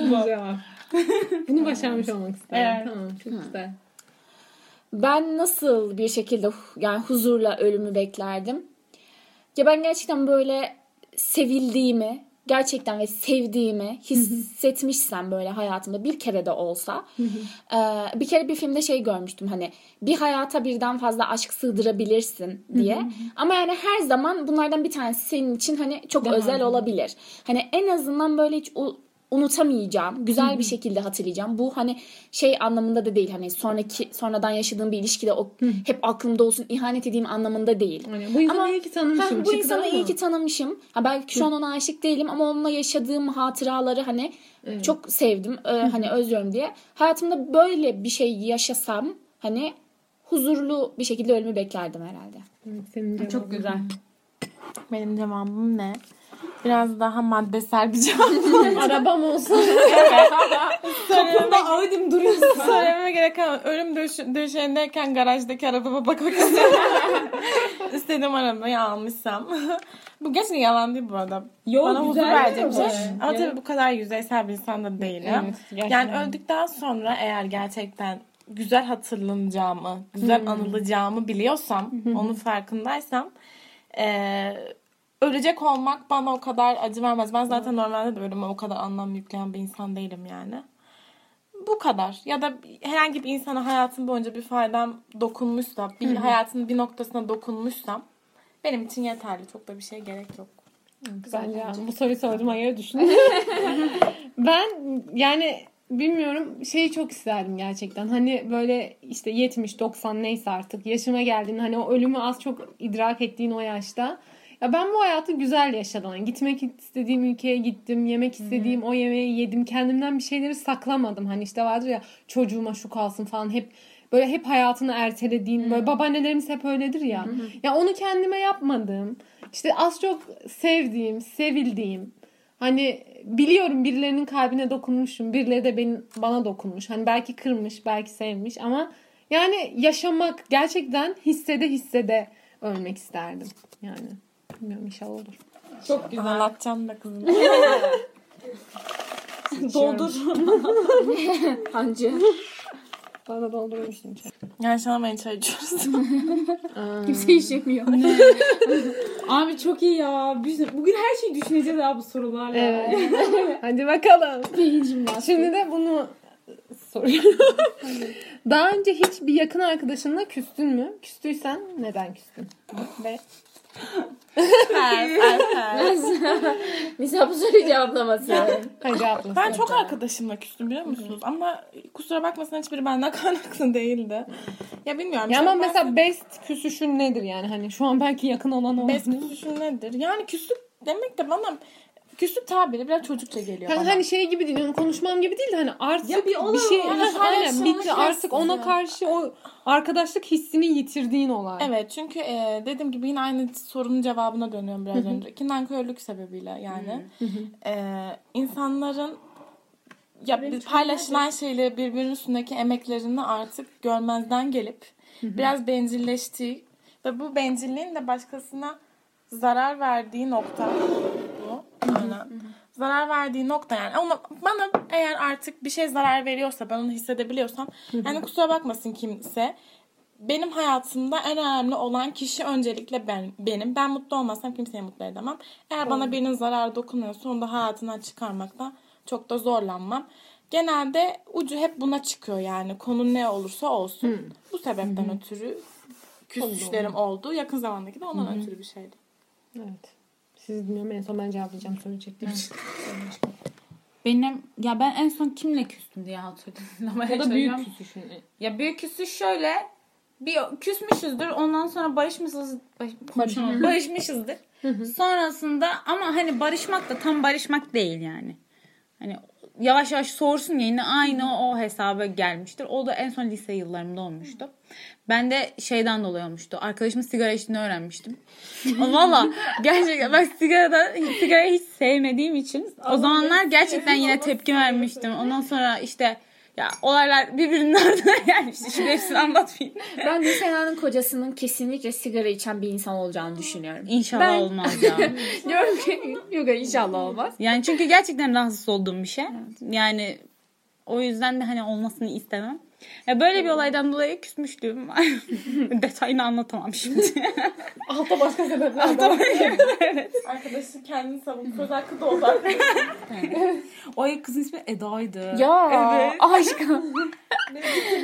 Güzel. Bunu başarmış olmak isterim. Evet. Tamam çok güzel. Ben nasıl bir şekilde yani huzurla ölümü beklerdim? Ya ben gerçekten böyle sevildiğimi, gerçekten ve sevdiğimi hissetmişsem böyle hayatımda bir kere de olsa e, bir kere bir filmde şey görmüştüm hani bir hayata birden fazla aşk sığdırabilirsin diye. ama yani her zaman bunlardan bir tanesi senin için hani çok Daha özel olabilir. Hani en azından böyle hiç u- unutamayacağım. Güzel bir şekilde hatırlayacağım. Bu hani şey anlamında da değil. Hani sonraki sonradan yaşadığım bir ilişkide o hep aklımda olsun ihanet edeyim anlamında değil. Hani bu insanı Ama- iyi ki tanımışım. Ha, bu insanı iyi ki tanımışım. Ha, belki şu an ona aşık değilim ama onunla yaşadığım hatıraları hani çok sevdim. Ee, hani özlüyorum diye. Hayatımda böyle bir şey yaşasam hani huzurlu bir şekilde ölümü beklerdim herhalde. Evet, Senin. Çok güzel. Benim cevabım ne? Biraz daha maddesel bir cevap. *laughs* Arabam olsun. *laughs* Kapımda Audi'm duruyor. Söylememe gerek kalmadı. Ölüm döş döşeğindeyken garajdaki arabama bakmak istedim. *laughs* İstediğim arabayı almışsam. bu gerçekten yalan değil bu arada. Yo, Bana huzur güzel verecek bir şey. araba. Ama tabii bu kadar yüzeysel bir insan da değilim. Evet, gerçekten. yani öldükten sonra eğer gerçekten güzel hatırlanacağımı, güzel anılacağımı biliyorsam, onun farkındaysam eee, ölecek olmak bana o kadar acı vermez. Ben zaten normalde de ölüme o kadar anlam yükleyen bir insan değilim yani. Bu kadar. Ya da herhangi bir insana hayatım boyunca bir faydam dokunmuşsa, bir hayatının bir noktasına dokunmuşsam benim için yeterli. Çok da bir şey gerek yok. Bence bu soruyu sorduğuma göre düşünün. *laughs* ben yani bilmiyorum şeyi çok isterdim gerçekten. Hani böyle işte 70 90 neyse artık yaşıma geldiğin hani o ölümü az çok idrak ettiğin o yaşta ya ben bu hayatı güzel yaşadım. Yani gitmek istediğim ülkeye gittim. Yemek istediğim o yemeği yedim. Kendimden bir şeyleri saklamadım. Hani işte vardır ya çocuğuma şu kalsın falan hep böyle hep hayatını ertelediğin böyle babaannelerimiz hep öyledir ya. Ya onu kendime yapmadım. İşte az çok sevdiğim, sevildiğim Hani biliyorum birilerinin kalbine dokunmuşum. Birileri de benim, bana dokunmuş. Hani belki kırmış, belki sevmiş ama yani yaşamak gerçekten hissede hissede ölmek isterdim. Yani bilmiyorum inşallah olur. Çok güzel. Anlatacağım da kızım. *laughs* Doldur. *laughs* Hancı. Bana doldurur musun? Yaşanamayın çay içiyoruz. *laughs* Kimse işemiyor. Abi çok iyi ya. Biz bugün her şeyi düşüneceğiz abi bu sorularla. Evet. Hadi bakalım. Şimdi de bunu soruyorum. Daha önce hiç bir yakın arkadaşınla küstün mü? Küstüysen neden küstün? Ve Mesela bu soruyu cevaplaması. hadi. Ben çok arkadaşımla küstüm biliyor musunuz? Ama kusura bakmasın hiçbiri benden *laughs* kaynaklı değildi. Ya bilmiyorum. Ya ama ben- mesela best küsüşün nedir yani? Hani şu an belki yakın olan o. Best küsüşün nedir? Yani küslük demek de bana küslük tabiri biraz çocukça geliyor Hani, bana. hani şey gibi değil, yani konuşmam gibi değil de hani artık Ya bir bir, şey, hani aynen bitti artık ona karşı o arkadaşlık hissini yitirdiğin olay. Evet çünkü e, dediğim gibi yine aynı sorunun cevabına dönüyorum biraz önce. Nankörlük sebebiyle yani. E, insanların ya bir paylaşılan şeyleri birbirinin üstündeki emeklerini artık görmezden gelip biraz bencilleştiği ve bu bencilliğin de başkasına zarar verdiği nokta. Aynen. Zarar verdiği nokta yani. Ama bana eğer artık bir şey zarar veriyorsa ben onu hissedebiliyorsam yani kusura bakmasın kimse benim hayatımda en önemli olan kişi öncelikle ben, benim. Ben mutlu olmazsam kimseyi mutlu edemem. Eğer bana birinin zararı dokunuyorsa onu da hayatından çıkarmakta çok da zorlanmam. Genelde ucu hep buna çıkıyor yani. Konu ne olursa olsun. Bu sebepten ötürü küsüşlerim oldu. Yakın zamandaki de ondan ötürü bir şeydi. Evet. Siz bilmiyorum en son ben cevaplayacağım için. Benim ya ben en son kimle küstüm diye hatırlıyorum. *laughs* O da büyük küsüşün. Ya büyük küsüş şöyle bir küsmüşüzdür. Ondan sonra barışmışız baş, *laughs* barışmışızdır. Sonrasında ama hani barışmak da tam barışmak değil yani. Hani yavaş yavaş soğursun ya yine aynı o hesaba gelmiştir. O da en son lise yıllarımda olmuştu. Ben de şeyden dolayı olmuştu. Arkadaşımın sigara içtiğini öğrenmiştim. *laughs* Valla gerçekten ben sigaradan sigarayı hiç sevmediğim için o zamanlar gerçekten yine tepki vermiştim. Ondan sonra işte ya olaylar *laughs* ardına gelmişti. Şimdi hepsini anlatmayayım. Ben Gülsena'nın kocasının kesinlikle sigara içen bir insan olacağını düşünüyorum. İnşallah Ben- olmaz ya. *laughs* Diyorum ki yok inşallah olmaz. Yani çünkü gerçekten rahatsız olduğum bir şey. Yani o yüzden de hani olmasını istemem. Ya böyle bir olaydan dolayı küsmüştüm. *laughs* Detayını anlatamam şimdi. *laughs* Altta başka sebepler evet. Arkadaşı kendini savun. Söz hakkı da oldu ay kızın ismi Eda'ydı. Ya Evet. aşkım. *laughs*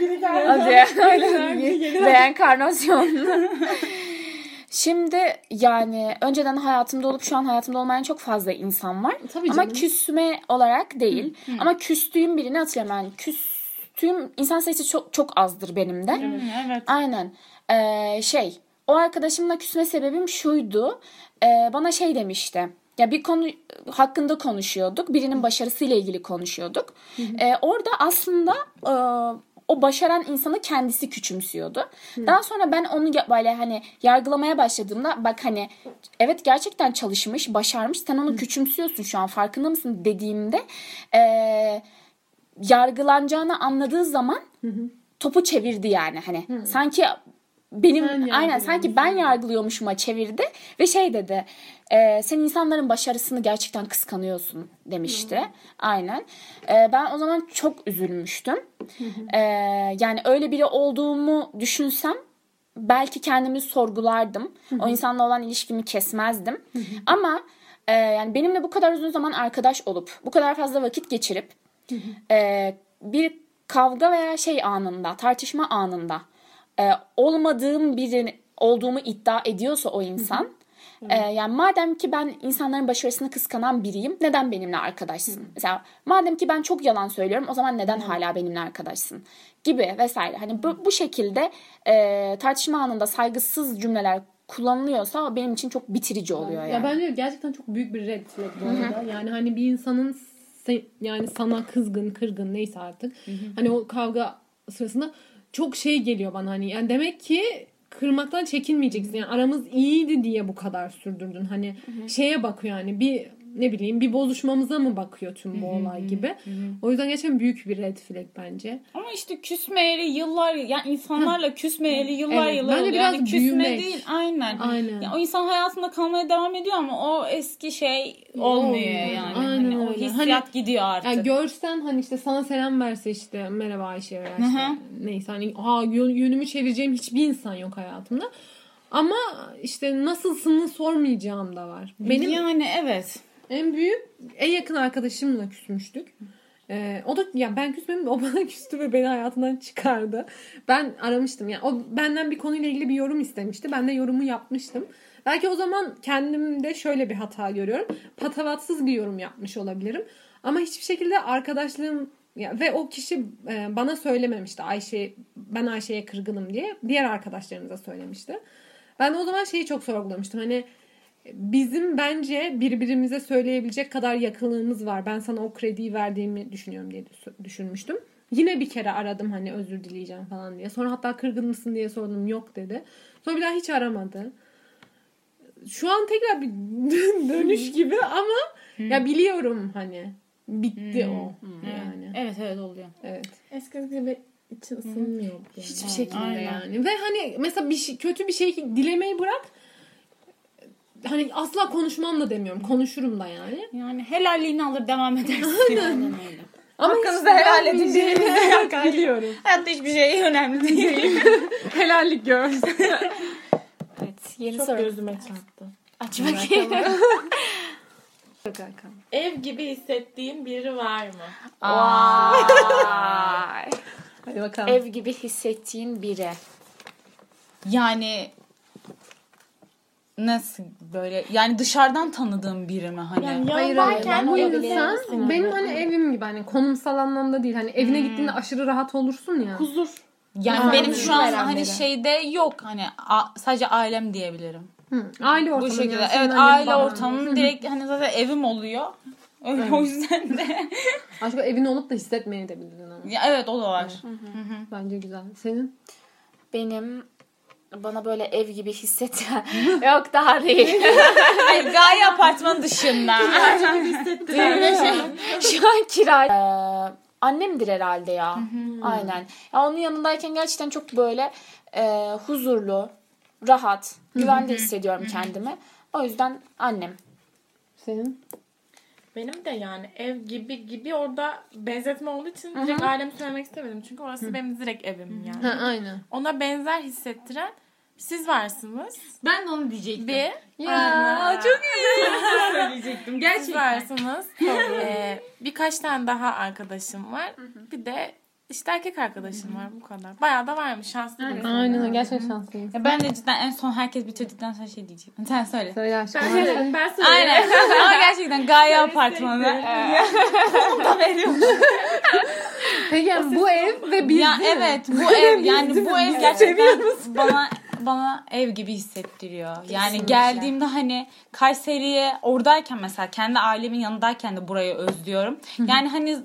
Biri geldi. Hadi. Reenkarnasyon. Şimdi yani önceden hayatımda olup şu an hayatımda olmayan çok fazla insan var. Tabii Ama canım. küsme olarak değil. Ama küstüğüm birini hatırlamıyorum. Yani küstüğüm insan sayısı çok çok azdır benim de. Hı, evet. Aynen. Ee, şey o arkadaşımla küsme sebebim şuydu. Ee, bana şey demişti. Ya bir konu hakkında konuşuyorduk. Birinin başarısıyla ilgili konuşuyorduk. Ee, orada aslında e, o başaran insanı kendisi küçümsüyordu. Daha sonra ben onu böyle hani yargılamaya başladığımda bak hani evet gerçekten çalışmış, başarmış. Sen onu küçümsüyorsun şu an farkında mısın dediğimde e, yargılanacağını anladığı zaman topu çevirdi yani hani. Sanki benim aynen sanki ben yargılıyormuşuma çevirdi ve şey dedi e, sen insanların başarısını gerçekten kıskanıyorsun demişti. Aynen. E, ben o zaman çok üzülmüştüm. E, yani öyle biri olduğumu düşünsem belki kendimi sorgulardım. O insanla olan ilişkimi kesmezdim. Ama e, yani benimle bu kadar uzun zaman arkadaş olup bu kadar fazla vakit geçirip e, bir kavga veya şey anında, tartışma anında e, olmadığım biri olduğumu iddia ediyorsa o insan, e, yani madem ki ben insanların başarısını kıskanan biriyim, neden benimle arkadaşsın? Mesela madem ki ben çok yalan söylüyorum, o zaman neden hala benimle arkadaşsın? Gibi vesaire. Hani bu, bu şekilde e, tartışma anında saygısız cümleler kullanılıyorsa benim için çok bitirici oluyor yani. Ya bence gerçekten çok büyük bir red flag bu arada. Yani hani bir insanın yani sana kızgın, kırgın neyse artık. Hani o kavga sırasında çok şey geliyor bana hani. Yani demek ki kırmaktan çekinmeyeceksin. Yani aramız iyiydi diye bu kadar sürdürdün. Hani şeye bakıyor yani bir ne bileyim bir bozuşmamıza mı bakıyor tüm bu olay gibi. O yüzden gerçekten büyük bir red flag bence. Ama işte küsmeyeli yıllar yani insanlarla küsmeyeli yıllar Evet, yıllar oldu. Yani biraz küsme büyümek. değil aynen. Aynen. Ya o insan hayatında kalmaya devam ediyor ama o eski şey olmuyor Olmuyor. yani. Aynen Hani o öyle. hissiyat gidiyor artık. Yani görsen hani işte sana selam verse işte merhaba Ayşe veya işte neyse hani ha yön- yönümü çevireceğim hiçbir insan yok hayatımda. Ama işte nasılsını sormayacağım da var. Benim yani evet. En büyük en yakın arkadaşımla küsmüştük. Ee, o da ya ben küsmedim o *laughs* bana küstü ve beni hayatından çıkardı. Ben aramıştım yani o benden bir konuyla ilgili bir yorum istemişti. Ben de yorumu yapmıştım. Belki o zaman kendimde şöyle bir hata görüyorum. Patavatsız bir yorum yapmış olabilirim. Ama hiçbir şekilde arkadaşlığım ya, ve o kişi e, bana söylememişti Ayşe ben Ayşe'ye kırgınım diye. Diğer arkadaşlarımıza söylemişti. Ben de o zaman şeyi çok sorgulamıştım. Hani bizim bence birbirimize söyleyebilecek kadar yakınlığımız var. Ben sana o krediyi verdiğimi düşünüyorum diye düş- düşünmüştüm. Yine bir kere aradım hani özür dileyeceğim falan diye. Sonra hatta kırgın mısın diye sordum yok dedi. Sonra bir daha hiç aramadı. Şu an tekrar bir *laughs* dönüş gibi ama ya biliyorum hani bitti o yani. Evet evet oluyor. Evet. Eskisi gibi için ısınmıyor. Yani. Hiçbir şekilde aynen. yani. Ve hani mesela bir şey, kötü bir şey dilemeyi bırak. Hani asla konuşmam da demiyorum. Konuşurum da yani. Yani helalliğini alır devam edersin. Aynen öyle. Ama Hakkınızı hiç helal edeceğiniz yok, biliyorum. Hayatta hiçbir şey önemli değil. *laughs* Helallik görsün. Evet, yeni Çok soru. gözüme çarptı. Aç bakayım. *laughs* Ev gibi hissettiğin biri var mı? Vay. Hadi bakalım. Ev gibi hissettiğin biri. yani nasıl böyle yani dışarıdan tanıdığım biri mi hani? Yani Hayır hayır. Bu olabilir. insan benim hani evim gibi hani konumsal anlamda değil. Hani evine gittiğinde aşırı rahat olursun ya. huzur. Yani Aynen. benim şu an hani biri. şeyde yok hani a- sadece ailem diyebilirim. Hı, Aile ortamı. Bu şekilde. yani. Evet annen, aile ortamının direkt hani zaten evim oluyor. Öyle o yüzden de. *laughs* Başka evin olup da hissetmeyebilirdin ama. ya evet o da var. Bence güzel. Senin? Benim bana böyle ev gibi hissettiren *laughs* yok daha değil. *laughs* Hayır gaye apartman dışında. Şu an kira. Ee, annemdir herhalde ya. Aynen. Ya onun yanındayken gerçekten çok böyle e, huzurlu, rahat, güvende hissediyorum kendimi. O yüzden annem. Senin? Benim de yani ev gibi gibi orada benzetme olduğu için direkt ailemi söylemek istemedim. Çünkü orası benim direkt evim yani. Ha, aynen. Ona benzer hissettiren siz varsınız. ben de onu diyecektim. Bir. Ya çok iyi. *laughs* söyleyecektim Siz gerçekten. varsınız. Ee, *laughs* birkaç tane daha arkadaşım var. Bir de işte erkek arkadaşım var bu kadar. Bayağı da varmış şanslı. insanım. Aynen gerçekten şanslıyım. Ya ben de cidden en son herkes bitirdikten sonra şey diyeceğim. Sen söyle. Söyle aşkım. Ben söyleyeyim. Aynen. *laughs* Ama gerçekten Gaye Apartmanı. Onu da veriyorum. Peki yani bu ev ve biz Ya evet bu ev *laughs* yani bu ev gerçekten bana bana ev gibi hissettiriyor. Yani geldiğimde hani Kayseri'ye oradayken mesela kendi ailemin yanındayken de burayı özlüyorum. Yani hani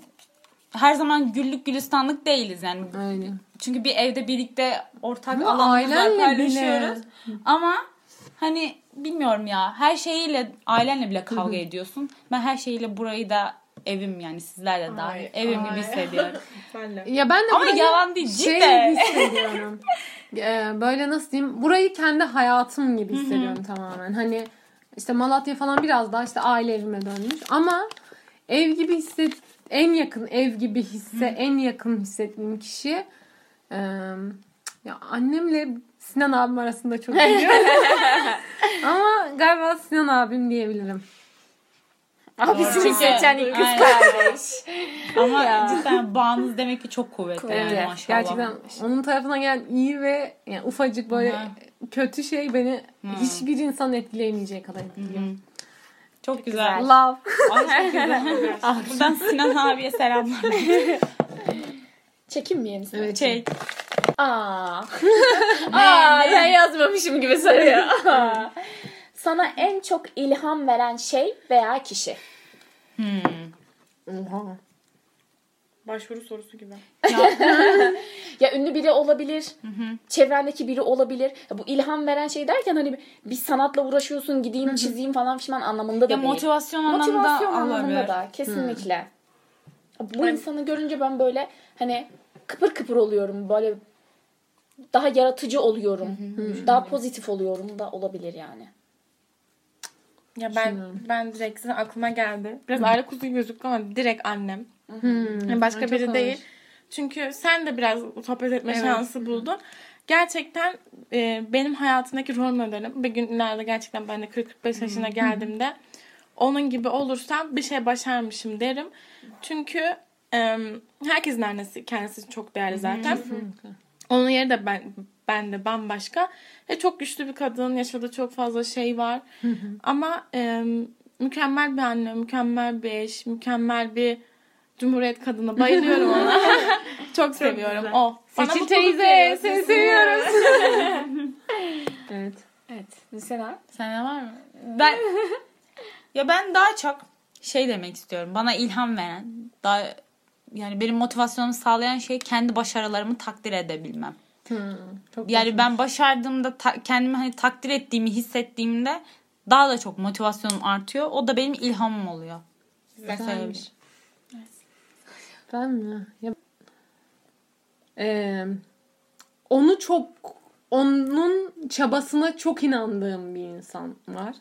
her zaman güllük gülistanlık değiliz yani. Aynen. Çünkü bir evde birlikte ortak Ama alanımız var ailenle paylaşıyoruz. Ama hani bilmiyorum ya her şeyiyle ailenle bile kavga ediyorsun. Ben her şeyiyle burayı da evim yani sizler de dahil Ay, evim ay. gibi hissediyorum. *laughs* Ben de. Ya ben de Ama yalan değil, şey cidden. hissediyorum. *laughs* Ee, böyle nasıl diyeyim? Burayı kendi hayatım gibi hissediyorum tamamen. Hani işte Malatya falan biraz daha işte aile evime dönmüş. Ama ev gibi hisset en yakın ev gibi hisse en yakın hissettiğim kişi e, ya annemle Sinan abim arasında çok iyi. *laughs* Ama galiba Sinan abim diyebilirim. Abisini Çünkü- seçen ilk kız kardeş. *laughs* Ama cidden bağınız demek ki çok kuvvetli yani Evet, maşallah. Gerçekten onun tarafından gelen iyi ve yani ufacık böyle Hı. kötü şey beni hiçbir insan etkileyemeyecek kadar etkiliyor. Çok güzel. Love. Ay, çok güzel. *laughs* Buradan Sinan abiye selamlar. *laughs* Çekinmeyelim. misin? Evet. Şey, Aa. *laughs* Aa, ben yazmamışım gibi soruyor. Aa. Sana en çok ilham veren şey veya kişi. Oha. Başvuru sorusu gibi. *laughs* Ya ünlü biri olabilir, çevrendeki biri olabilir. Ya bu ilham veren şey derken hani bir, bir sanatla uğraşıyorsun, gideyim çizeyim falan pişman anlamında da ya değil. motivasyon anlamında Motivasyon anlamında olabilir. da kesinlikle. Bu insanı görünce ben böyle hani kıpır kıpır oluyorum. Böyle daha yaratıcı oluyorum. Daha pozitif oluyorum da olabilir yani. Ya ben ben direkt sizin aklıma geldi. Biraz aile kuzu gözüktü ama direkt annem. Yani başka Ay, biri hoş. değil. Çünkü sen de biraz sohbet etme Evet. şansı buldun. Gerçekten e, benim hayatımdaki rol modelim. Bir gün ileride gerçekten ben de 40-45 yaşına geldiğimde onun gibi olursam bir şey başarmışım derim. Çünkü e, herkesin annesi kendisi çok değerli zaten. Onun yeri de ben ben de bambaşka. Ve çok güçlü bir kadın. Yaşadığı çok fazla şey var. Ama e, mükemmel bir anne, mükemmel bir eş, mükemmel bir Cumhuriyet kadını. Bayılıyorum ona. *laughs* çok seviyorum. O. Bana Seçil teyze seni seviyoruz. *laughs* evet. Evet. Sena? Sende var mı? Ben ya ben daha çok şey demek istiyorum. Bana ilham veren, daha yani benim motivasyonumu sağlayan şey kendi başarılarımı takdir edebilmem. Çok Yani ben başardığımda ta- kendimi hani takdir ettiğimi hissettiğimde daha da çok motivasyonum artıyor. O da benim ilhamım oluyor. Güzelmiş. Ben mi? Ya, Ee, onu çok onun çabasına çok inandığım bir insan var.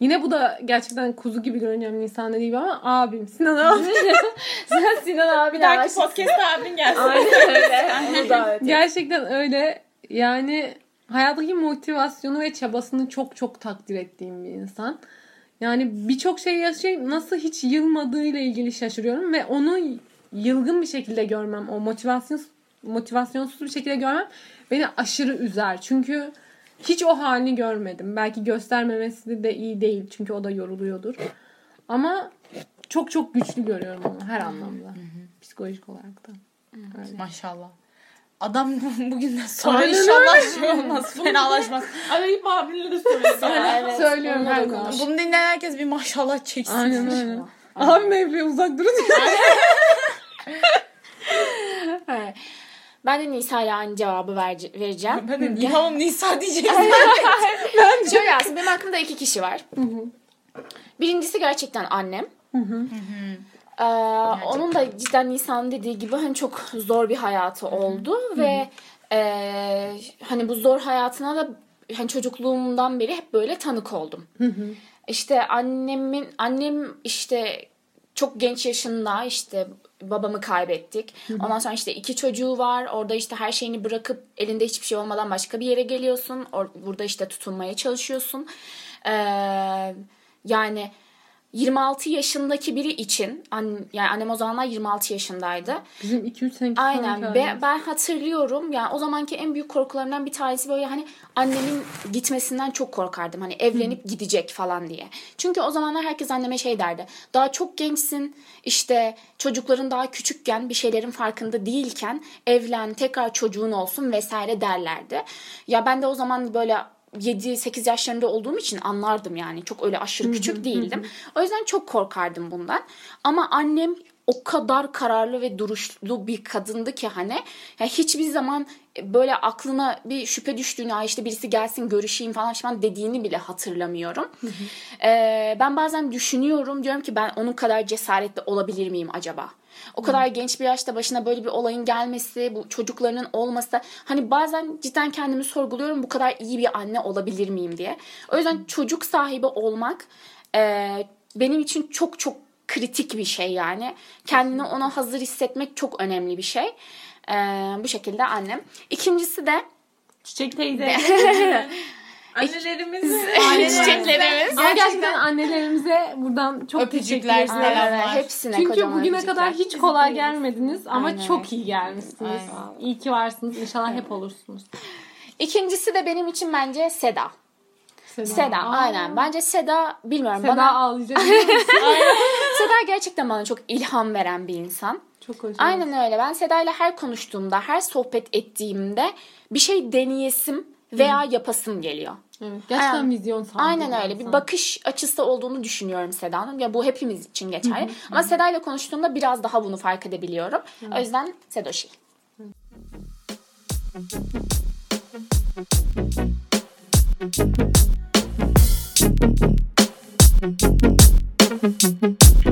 Yine bu da gerçekten kuzu gibi görüneceğim bir insan da değil ama abim Sinan abi. *laughs* Sen Sinan abi Bir dahaki podcast'ta abin gelsin. Aynen öyle. *laughs* Da gerçekten öyle. Yani hayattaki motivasyonu ve çabasını çok çok takdir ettiğim bir insan. Yani birçok şey yaşayıp nasıl hiç yılmadığıyla ilgili şaşırıyorum ve onu yılgın bir şekilde görmem, o motivasyon motivasyonsuz bir şekilde görmem beni aşırı üzer. Çünkü hiç o halini görmedim. Belki göstermemesi de iyi değil çünkü o da yoruluyordur. Ama çok çok güçlü görüyorum onu her anlamda. Psikolojik olarak da. Öyle. Maşallah. Adam *laughs* bugün de sonra Aynen inşallah şey olmaz. Fenalaşmaz. *laughs* Arayıp abinle de söylüyorum. Evet, Söylüyorum her. Bunu dinleyen herkes bir maşallah çeksin. Aynen öyle. Abim evliye uzak durun. Evet. *laughs* Ben de Nisa'ya aynı cevabı vereceğim. Ben de İlhamım Nisa diyeceksin. *laughs* Şöyle aslında benim aklımda iki kişi var. Birincisi gerçekten annem. Ee, onun da cidden Nisa'nın dediği gibi hani çok zor bir hayatı oldu ve e, hani bu zor hayatına da hani çocukluğumdan beri hep böyle tanık oldum. İşte annemin annem işte çok genç yaşında işte babamı kaybettik. Ondan sonra işte iki çocuğu var. Orada işte her şeyini bırakıp elinde hiçbir şey olmadan başka bir yere geliyorsun. Or- burada işte tutunmaya çalışıyorsun. Ee, yani 26 yaşındaki biri için an, yani annem o zamanlar 26 yaşındaydı. Bizim 2-3 sene Aynen. Be, ben hatırlıyorum. Yani o zamanki en büyük korkularımdan bir tanesi böyle hani annemin gitmesinden çok korkardım. Hani evlenip gidecek falan diye. Çünkü o zamanlar herkes anneme şey derdi. Daha çok gençsin. işte çocukların daha küçükken bir şeylerin farkında değilken evlen, tekrar çocuğun olsun vesaire derlerdi. Ya ben de o zaman böyle 7-8 yaşlarında olduğum için anlardım yani. Çok öyle aşırı küçük değildim. O yüzden çok korkardım bundan. Ama annem o kadar kararlı ve duruşlu bir kadındı ki hani ya hiçbir zaman böyle aklına bir şüphe düştüğünü "Ay işte birisi gelsin görüşeyim falan falan dediğini bile hatırlamıyorum. Ee, ben bazen düşünüyorum diyorum ki ben onun kadar cesaretli olabilir miyim acaba? O kadar genç bir yaşta başına böyle bir olayın gelmesi, bu çocuklarının olması. Hani bazen cidden kendimi sorguluyorum bu kadar iyi bir anne olabilir miyim diye. O yüzden çocuk sahibi olmak e, benim için çok çok kritik bir şey yani. Kendini ona hazır hissetmek çok önemli bir şey. E, bu şekilde annem. İkincisi de Çiçek teyze. *laughs* *laughs* Annelerimiz. çiçeklerimiz. Ama gerçekten annelerimize buradan çok Öpücükler, teşekkür ederiz. selamlar. Hepsine Çünkü kocaman bugüne öpücükler. kadar hiç kolay gelmediniz ama Aynen. çok iyi gelmişsiniz. Aynen. İyi ki varsınız. İnşallah hep olursunuz. İkincisi de benim için bence Seda. Seda Aa, aynen. Bence Seda bilmiyorum Seda bana ağlayacak. *laughs* *laughs* Seda gerçekten bana çok ilham veren bir insan. çok hoş. Aynen öyle. Ben Seda ile her konuştuğumda, her sohbet ettiğimde bir şey deneyesim veya Hı. yapasım geliyor. Evet, gerçekten yani, vizyon sahibi. Aynen öyle. Insan. Bir bakış açısı olduğunu düşünüyorum Seda'nın. Ya bu hepimiz için geçerli. Hı hı. Ama Seda ile konuştuğumda biraz daha bunu fark edebiliyorum. Hı. O yüzden Sedoşi. Hı.